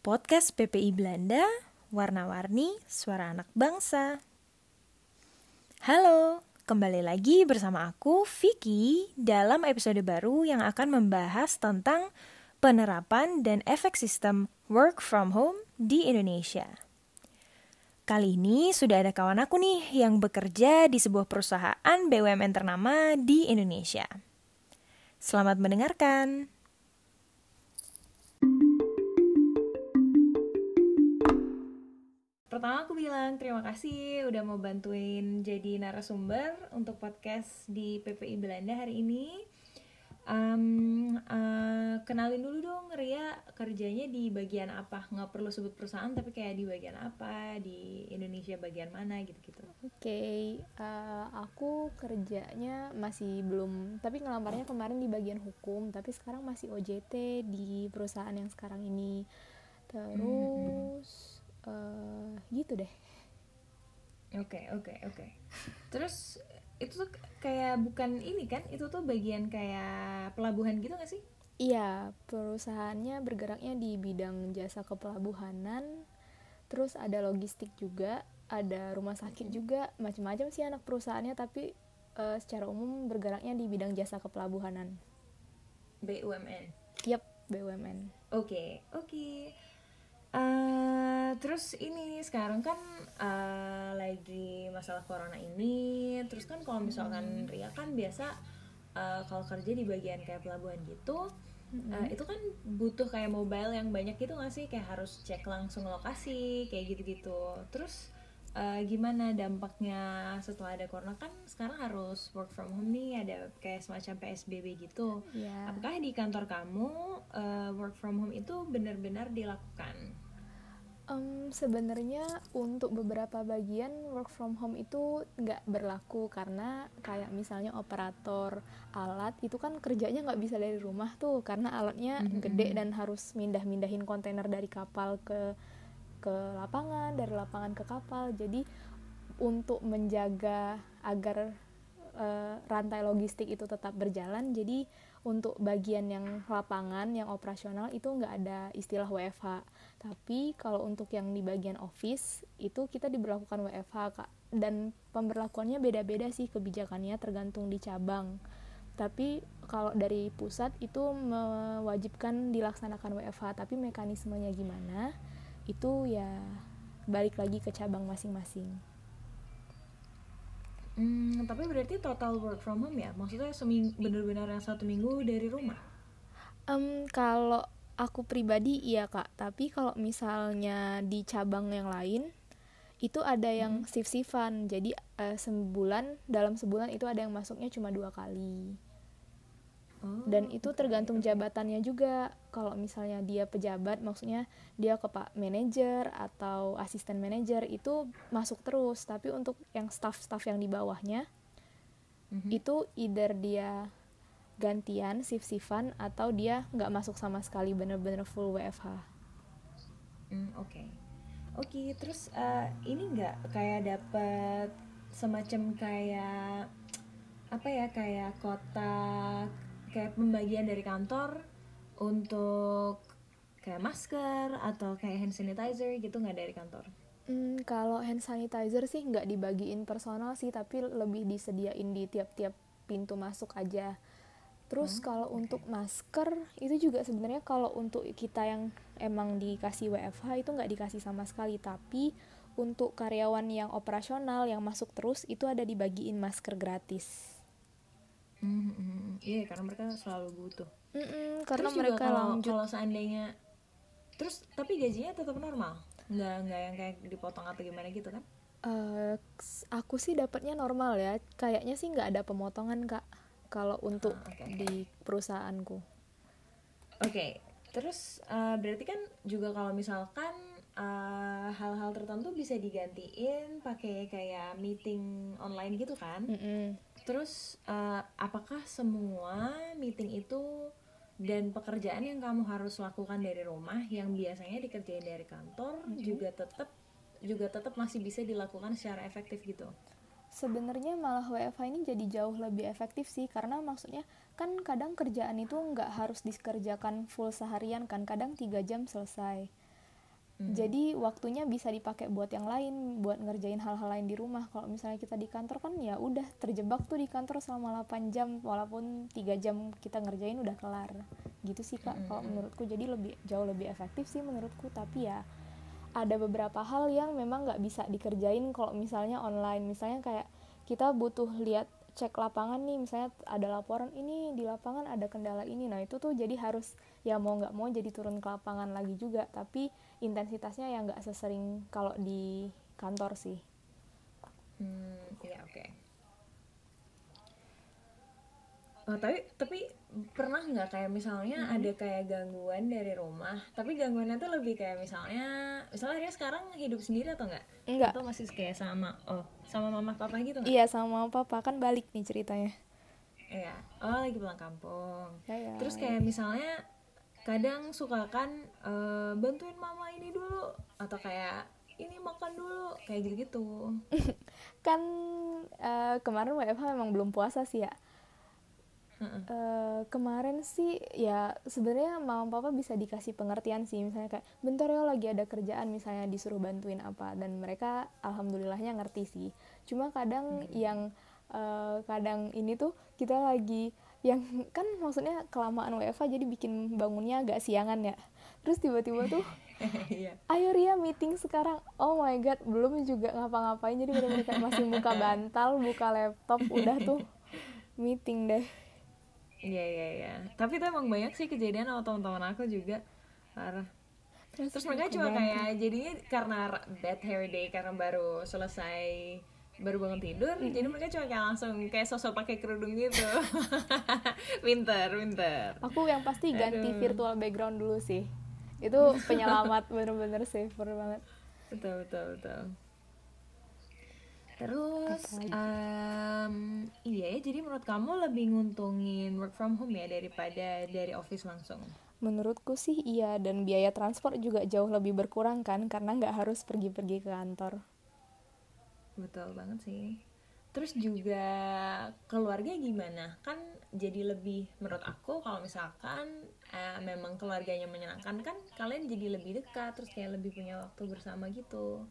Podcast PPI Belanda, warna-warni suara anak bangsa. Halo, kembali lagi bersama aku Vicky dalam episode baru yang akan membahas tentang penerapan dan efek sistem work from home di Indonesia. Kali ini sudah ada kawan aku nih yang bekerja di sebuah perusahaan BUMN ternama di Indonesia. Selamat mendengarkan. Pertama aku bilang terima kasih udah mau bantuin jadi narasumber untuk podcast di PPI Belanda hari ini. Um, uh, kenalin dulu dong Ria kerjanya di bagian apa? Nggak perlu sebut perusahaan tapi kayak di bagian apa? Di Indonesia bagian mana gitu-gitu. Oke, okay, uh, aku kerjanya masih belum, tapi ngelamarnya kemarin di bagian hukum, tapi sekarang masih OJT di perusahaan yang sekarang ini. Terus. Mm -hmm uh, gitu deh. Oke okay, oke okay, oke. Okay. terus itu tuh kayak bukan ini kan? Itu tuh bagian kayak pelabuhan gitu gak sih? Iya perusahaannya bergeraknya di bidang jasa kepelabuhanan. Terus ada logistik juga ada rumah sakit juga. Macam-macam sih anak perusahaannya tapi uh, secara umum bergeraknya di bidang jasa kepelabuhanan. BUMN yep BUMN oke okay, oke okay. Uh, terus ini sekarang kan uh, lagi masalah corona ini terus kan kalau misalkan hmm. Ria kan biasa uh, kalau kerja di bagian kayak pelabuhan gitu hmm. uh, itu kan butuh kayak mobile yang banyak gitu gak sih kayak harus cek langsung lokasi kayak gitu-gitu terus uh, gimana dampaknya setelah ada corona kan sekarang harus work from home nih ada kayak semacam PSBB gitu yeah. apakah di kantor kamu uh, work from home itu benar-benar dilakukan Um, Sebenarnya untuk beberapa bagian work from home itu nggak berlaku karena kayak misalnya operator alat itu kan kerjanya nggak bisa dari rumah tuh karena alatnya mm -hmm. gede dan harus mindah-mindahin kontainer dari kapal ke ke lapangan dari lapangan ke kapal. Jadi untuk menjaga agar uh, rantai logistik itu tetap berjalan jadi untuk bagian yang lapangan yang operasional itu nggak ada istilah WFH tapi kalau untuk yang di bagian office itu kita diberlakukan WFH kak. Dan pemberlakuannya beda-beda sih kebijakannya tergantung di cabang. Tapi kalau dari pusat itu mewajibkan dilaksanakan WFH tapi mekanismenya gimana itu ya balik lagi ke cabang masing-masing. Hmm, tapi berarti total work from home ya? Maksudnya seminggu benar-benar yang satu minggu dari rumah? Um, kalau aku pribadi iya kak, tapi kalau misalnya di cabang yang lain itu ada yang hmm. shift-shiftan, jadi uh, sebulan dalam sebulan itu ada yang masuknya cuma dua kali dan oh, itu tergantung jabatannya juga kalau misalnya dia pejabat maksudnya dia ke pak manajer atau asisten manajer itu masuk terus tapi untuk yang staff-staff yang di bawahnya mm-hmm. itu either dia gantian shift-shiftan atau dia nggak masuk sama sekali bener-bener full WFH. Mm, oke, okay. oke. Okay, terus uh, ini nggak kayak dapat semacam kayak apa ya kayak kotak kayak pembagian dari kantor untuk kayak masker atau kayak hand sanitizer gitu nggak dari kantor? Hmm, kalau hand sanitizer sih nggak dibagiin personal sih, tapi lebih disediain di tiap-tiap pintu masuk aja. Terus hmm, kalau okay. untuk masker itu juga sebenarnya kalau untuk kita yang emang dikasih WFH itu nggak dikasih sama sekali, tapi untuk karyawan yang operasional yang masuk terus itu ada dibagiin masker gratis. Mm -hmm. Iya karena mereka selalu butuh. Mm -mm, karena terus mereka kalau, Kalau seandainya terus tapi gajinya tetap normal, nggak nggak yang kayak dipotong atau gimana gitu kan? Uh, aku sih dapatnya normal ya, kayaknya sih nggak ada pemotongan kak kalau untuk ah, okay. di perusahaanku. Oke, okay. terus uh, berarti kan juga kalau misalkan hal-hal uh, tertentu bisa digantiin pakai kayak meeting online gitu kan? Mm -mm Terus uh, apakah semua meeting itu dan pekerjaan yang kamu harus lakukan dari rumah yang biasanya dikerjain dari kantor mm -hmm. juga tetap juga tetap masih bisa dilakukan secara efektif gitu? Sebenarnya malah WFH ini jadi jauh lebih efektif sih karena maksudnya kan kadang kerjaan itu nggak harus dikerjakan full seharian kan kadang tiga jam selesai Hmm. jadi waktunya bisa dipakai buat yang lain buat ngerjain hal-hal lain di rumah. Kalau misalnya kita di kantor kan ya udah terjebak tuh di kantor selama 8 jam. Walaupun tiga jam kita ngerjain udah kelar. Gitu sih kak kalau Mm-mm. menurutku. Jadi lebih jauh lebih efektif sih menurutku. Tapi ya ada beberapa hal yang memang nggak bisa dikerjain kalau misalnya online. Misalnya kayak kita butuh lihat cek lapangan nih. Misalnya ada laporan ini di lapangan ada kendala ini. Nah itu tuh jadi harus ya mau nggak mau jadi turun ke lapangan lagi juga tapi intensitasnya ya nggak sesering kalau di kantor sih Hmm, iya oke. Oh, tapi tapi pernah nggak kayak misalnya Mm-hmm. ada kayak gangguan dari rumah, tapi gangguannya tuh lebih kayak misalnya, misalnya dia sekarang hidup sendiri atau enggak? Enggak. Atau masih kayak sama oh sama mama papa gitu nggak? iya sama papa kan balik nih ceritanya Iya. Oh lagi pulang kampung. ya ya Terus kayak misalnya kadang suka kan eh, bantuin mama ini dulu atau kayak ini makan dulu kayak gitu-gitu. kan eh, kemarin WFH memang belum puasa sih ya Heeh. Eh, kemarin sih ya sebenarnya mama papa bisa dikasih pengertian sih misalnya kayak bentar ya lagi ada kerjaan misalnya disuruh bantuin apa dan mereka alhamdulillahnya ngerti sih cuma kadang yang eh, kadang ini tuh kita lagi yang kan maksudnya kelamaan WFH jadi bikin bangunnya agak siangan ya terus tiba-tiba tuh Iya. ayo Ria meeting sekarang oh my god belum juga ngapa-ngapain jadi bener-bener kayak masih buka bantal buka laptop udah tuh meeting deh Iya iya iya. Tapi itu emang banyak sih kejadian sama teman-teman aku juga parah. Terus mereka cuma kayak jadinya karena bad hair day karena baru selesai baru bangun tidur, jadi mereka cuma kayak langsung kayak sosok pakai kerudung gitu. winter, winter. aku yang pasti ganti Aduh. virtual background dulu sih itu penyelamat bener-bener safer banget Betul betul betul. Terus em, iya ya, jadi menurut kamu lebih nguntungin work from home ya daripada dari office langsung? menurutku sih iya dan biaya transport juga jauh lebih berkurang kan karena nggak harus pergi-pergi ke kantor Betul banget sih. Terus juga keluarga gimana? Kan jadi lebih menurut aku kalau misalkan eh, memang keluarganya menyenangkan kan kalian jadi lebih dekat terus kayak lebih punya waktu bersama gitu.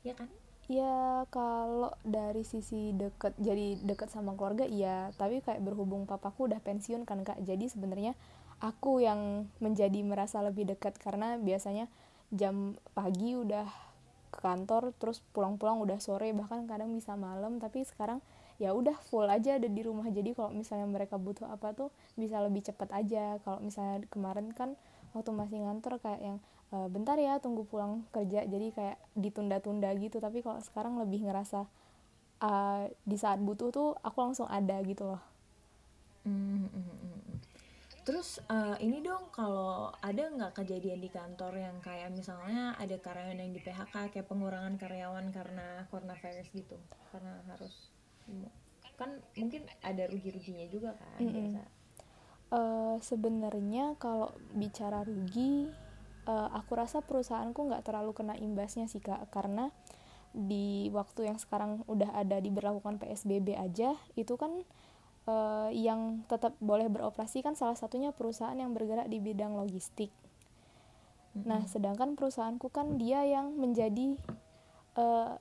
Ya kan? Ya kalau dari sisi deket jadi deket sama keluarga iya tapi kayak berhubung papaku udah pensiun kan kak jadi sebenarnya aku yang menjadi merasa lebih dekat karena biasanya jam pagi udah ke kantor terus pulang-pulang udah sore bahkan kadang bisa malam tapi sekarang ya udah full aja ada di rumah. Jadi kalau misalnya mereka butuh apa tuh bisa lebih cepat aja. Kalau misalnya kemarin kan waktu masih ngantor kayak yang "E, bentar ya tunggu pulang kerja. Jadi kayak ditunda-tunda gitu. Tapi kalau sekarang lebih ngerasa uh, di saat butuh tuh aku langsung ada gitu loh. Hmm, hmm, hmm, hmm. Terus eh, ini dong kalau ada nggak kejadian di kantor yang kayak misalnya ada karyawan yang di PHK kayak pengurangan karyawan karena coronavirus gitu karena harus kan mungkin ada rugi-ruginya juga kan Mm-mm. biasa. Eh, sebenarnya kalau bicara rugi eh, aku rasa perusahaanku nggak terlalu kena imbasnya sih kak karena di waktu yang sekarang udah ada diberlakukan PSBB aja itu kan eh, yang tetap boleh beroperasi kan salah satunya perusahaan yang bergerak di bidang logistik. Nah, sedangkan perusahaanku kan dia yang menjadi eh,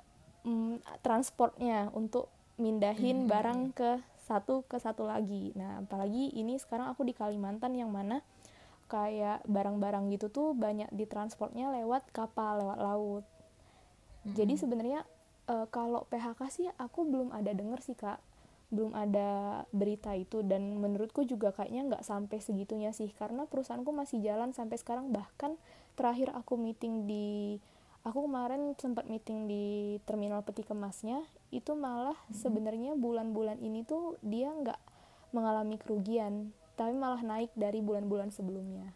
mm, transportnya untuk mindahin barang ke satu ke satu lagi. Nah, apalagi ini sekarang aku di Kalimantan yang mana kayak barang-barang gitu tuh banyak ditransportnya lewat kapal, lewat laut. Jadi sebenarnya eh, kalau PHK sih aku belum ada denger sih kak, belum ada berita itu dan menurutku juga kayaknya nggak sampai segitunya sih karena perusahaanku masih jalan sampai sekarang bahkan terakhir aku meeting di aku kemarin sempat meeting di terminal peti kemasnya itu malah sebenarnya bulan-bulan ini tuh dia nggak mengalami kerugian tapi malah naik dari bulan-bulan sebelumnya.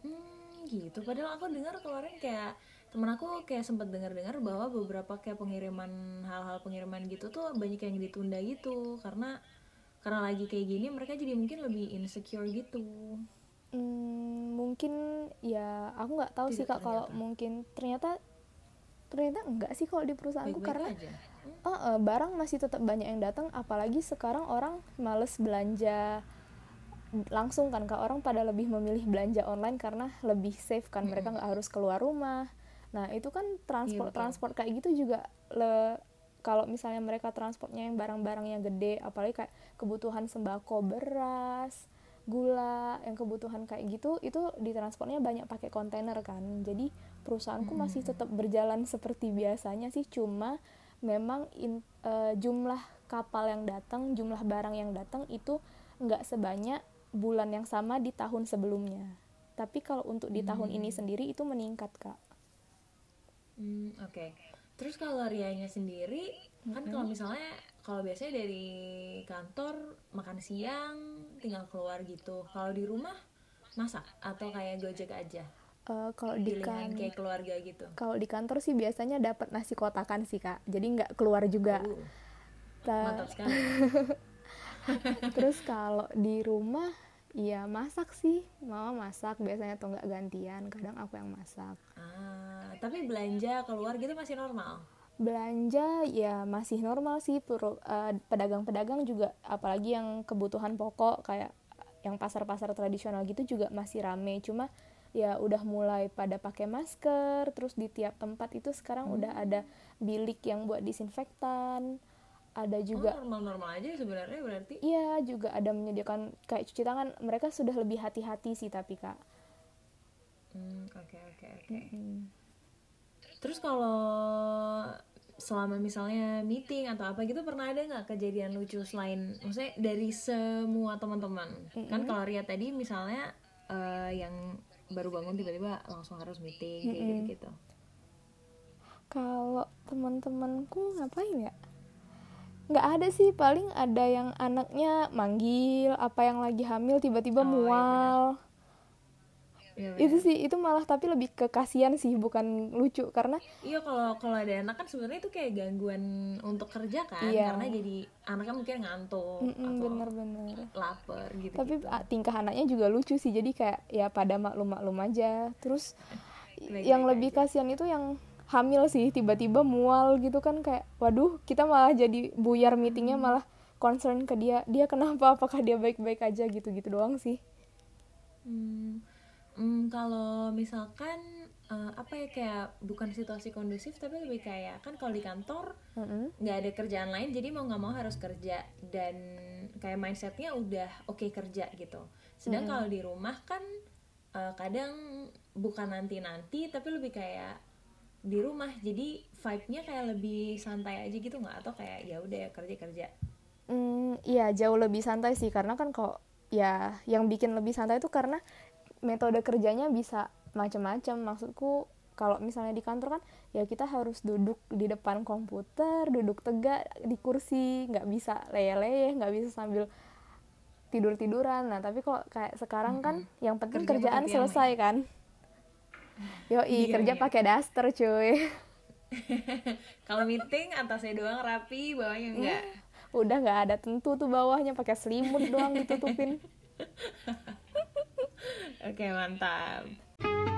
Hmm, gitu. Padahal aku dengar kemarin kayak temen aku kayak sempat dengar-dengar bahwa beberapa kayak pengiriman hal-hal pengiriman gitu tuh banyak yang ditunda gitu. Karena karena lagi kayak gini mereka jadi mungkin lebih insecure gitu. Hmm, mungkin ya aku nggak tahu sih kak kalau mungkin ternyata ternyata enggak sih kalau di perusahaanku Baik-baik karena aja. eh, eh, barang masih tetap banyak yang datang apalagi sekarang orang males belanja langsung kan kak. Orang pada lebih memilih belanja online karena lebih safe kan mereka nggak harus keluar rumah nah itu kan transport Iya, betul. transport kayak gitu juga le kalau misalnya mereka transportnya yang barang-barang yang gede apalagi kayak kebutuhan sembako beras gula yang kebutuhan kayak gitu itu di transportnya banyak pakai kontainer kan. Jadi perusahaanku masih tetap berjalan seperti biasanya sih cuma memang in- eh, jumlah kapal yang datang jumlah barang yang datang itu nggak sebanyak bulan yang sama di tahun sebelumnya. Tapi kalau untuk di tahun ini sendiri itu meningkat kak Hmm, oke. Terus kalau Rianya sendiri, kan kalau misalnya kalau biasanya dari kantor makan siang tinggal keluar gitu. Kalau di rumah masak atau kayak gojek aja? Eh, kalau di kan kayak keluarga gitu. kalau di kantor sih biasanya dapat nasi kotakan sih kak jadi nggak keluar juga Uh, Ta- mantap sekali. terus kalau di rumah iya masak sih mama masak biasanya atau nggak gantian kadang aku yang masak Ah, tapi belanja keluar gitu masih normal. belanja ya masih normal sih eh, pedagang-pedagang juga apalagi yang kebutuhan pokok kayak yang pasar-pasar tradisional gitu juga masih rame cuma ya udah mulai pada pakai masker terus di tiap tempat itu sekarang udah ada bilik yang buat disinfektan ada juga Oh, normal-normal aja sebenarnya berarti. Iya, juga ada menyediakan kayak cuci tangan. Mereka sudah lebih hati-hati sih tapi Kak. Hmm, oke oke oke. Terus kalau selama misalnya meeting atau apa gitu pernah ada nggak kejadian lucu selain maksudnya dari semua teman-teman? Kan kalau Ria tadi misalnya eh, yang baru bangun tiba-tiba langsung harus meeting kayak gitu gitu Kalau teman-temanku ngapain ya? Nggak ada sih, paling ada yang anaknya manggil, apa yang lagi hamil tiba-tiba Oh, iya Iya, itu sih, itu malah tapi lebih ke kasihan sih, bukan lucu karena Iya kalau kalau ada anak kan sebenarnya itu kayak gangguan untuk kerja kan Iya. karena jadi anaknya mungkin ngantuk mm-mm, atau bener-bener. lapar gitu. Tapi ah, tingkah anaknya juga lucu sih, jadi kayak ya pada maklum-maklum aja. Terus yang lebih kasihan itu yang hamil sih, tiba-tiba mual gitu kan kayak, waduh, kita malah jadi buyar meetingnya malah concern ke dia, dia kenapa, apakah dia baik-baik aja gitu-gitu doang sih. Hmm, hmm, kalau misalkan eh, apa ya kayak bukan situasi kondusif tapi lebih kayak kan kalau di kantor nggak ada kerjaan lain jadi mau nggak mau harus kerja. Dan kayak mindsetnya udah oke kerja gitu. Sedang kalau di rumah kan eh, kadang bukan nanti nanti tapi lebih kayak di rumah. Jadi vibe-nya kayak lebih santai aja gitu nggak? Atau kayak ya udah ya kerja kerja. Hmm, iya jauh lebih santai sih. Karena kan kok ya yang bikin lebih santai itu karena metode kerjanya bisa macam-macam. Maksudku kalau misalnya di kantor kan ya kita harus duduk di depan komputer duduk tegak di kursi nggak bisa leyeh-leyeh nggak bisa sambil tidur tiduran nah tapi kok kayak sekarang kan yang penting Kerja kerjaan tiang, selesai kan. Yoi Iya, kerja iya. pakai daster cuy. Kalau meeting atasnya doang rapi, bawahnya enggak. udah nggak ada tentu tuh bawahnya pakai selimut doang ditutupin Oke, mantap.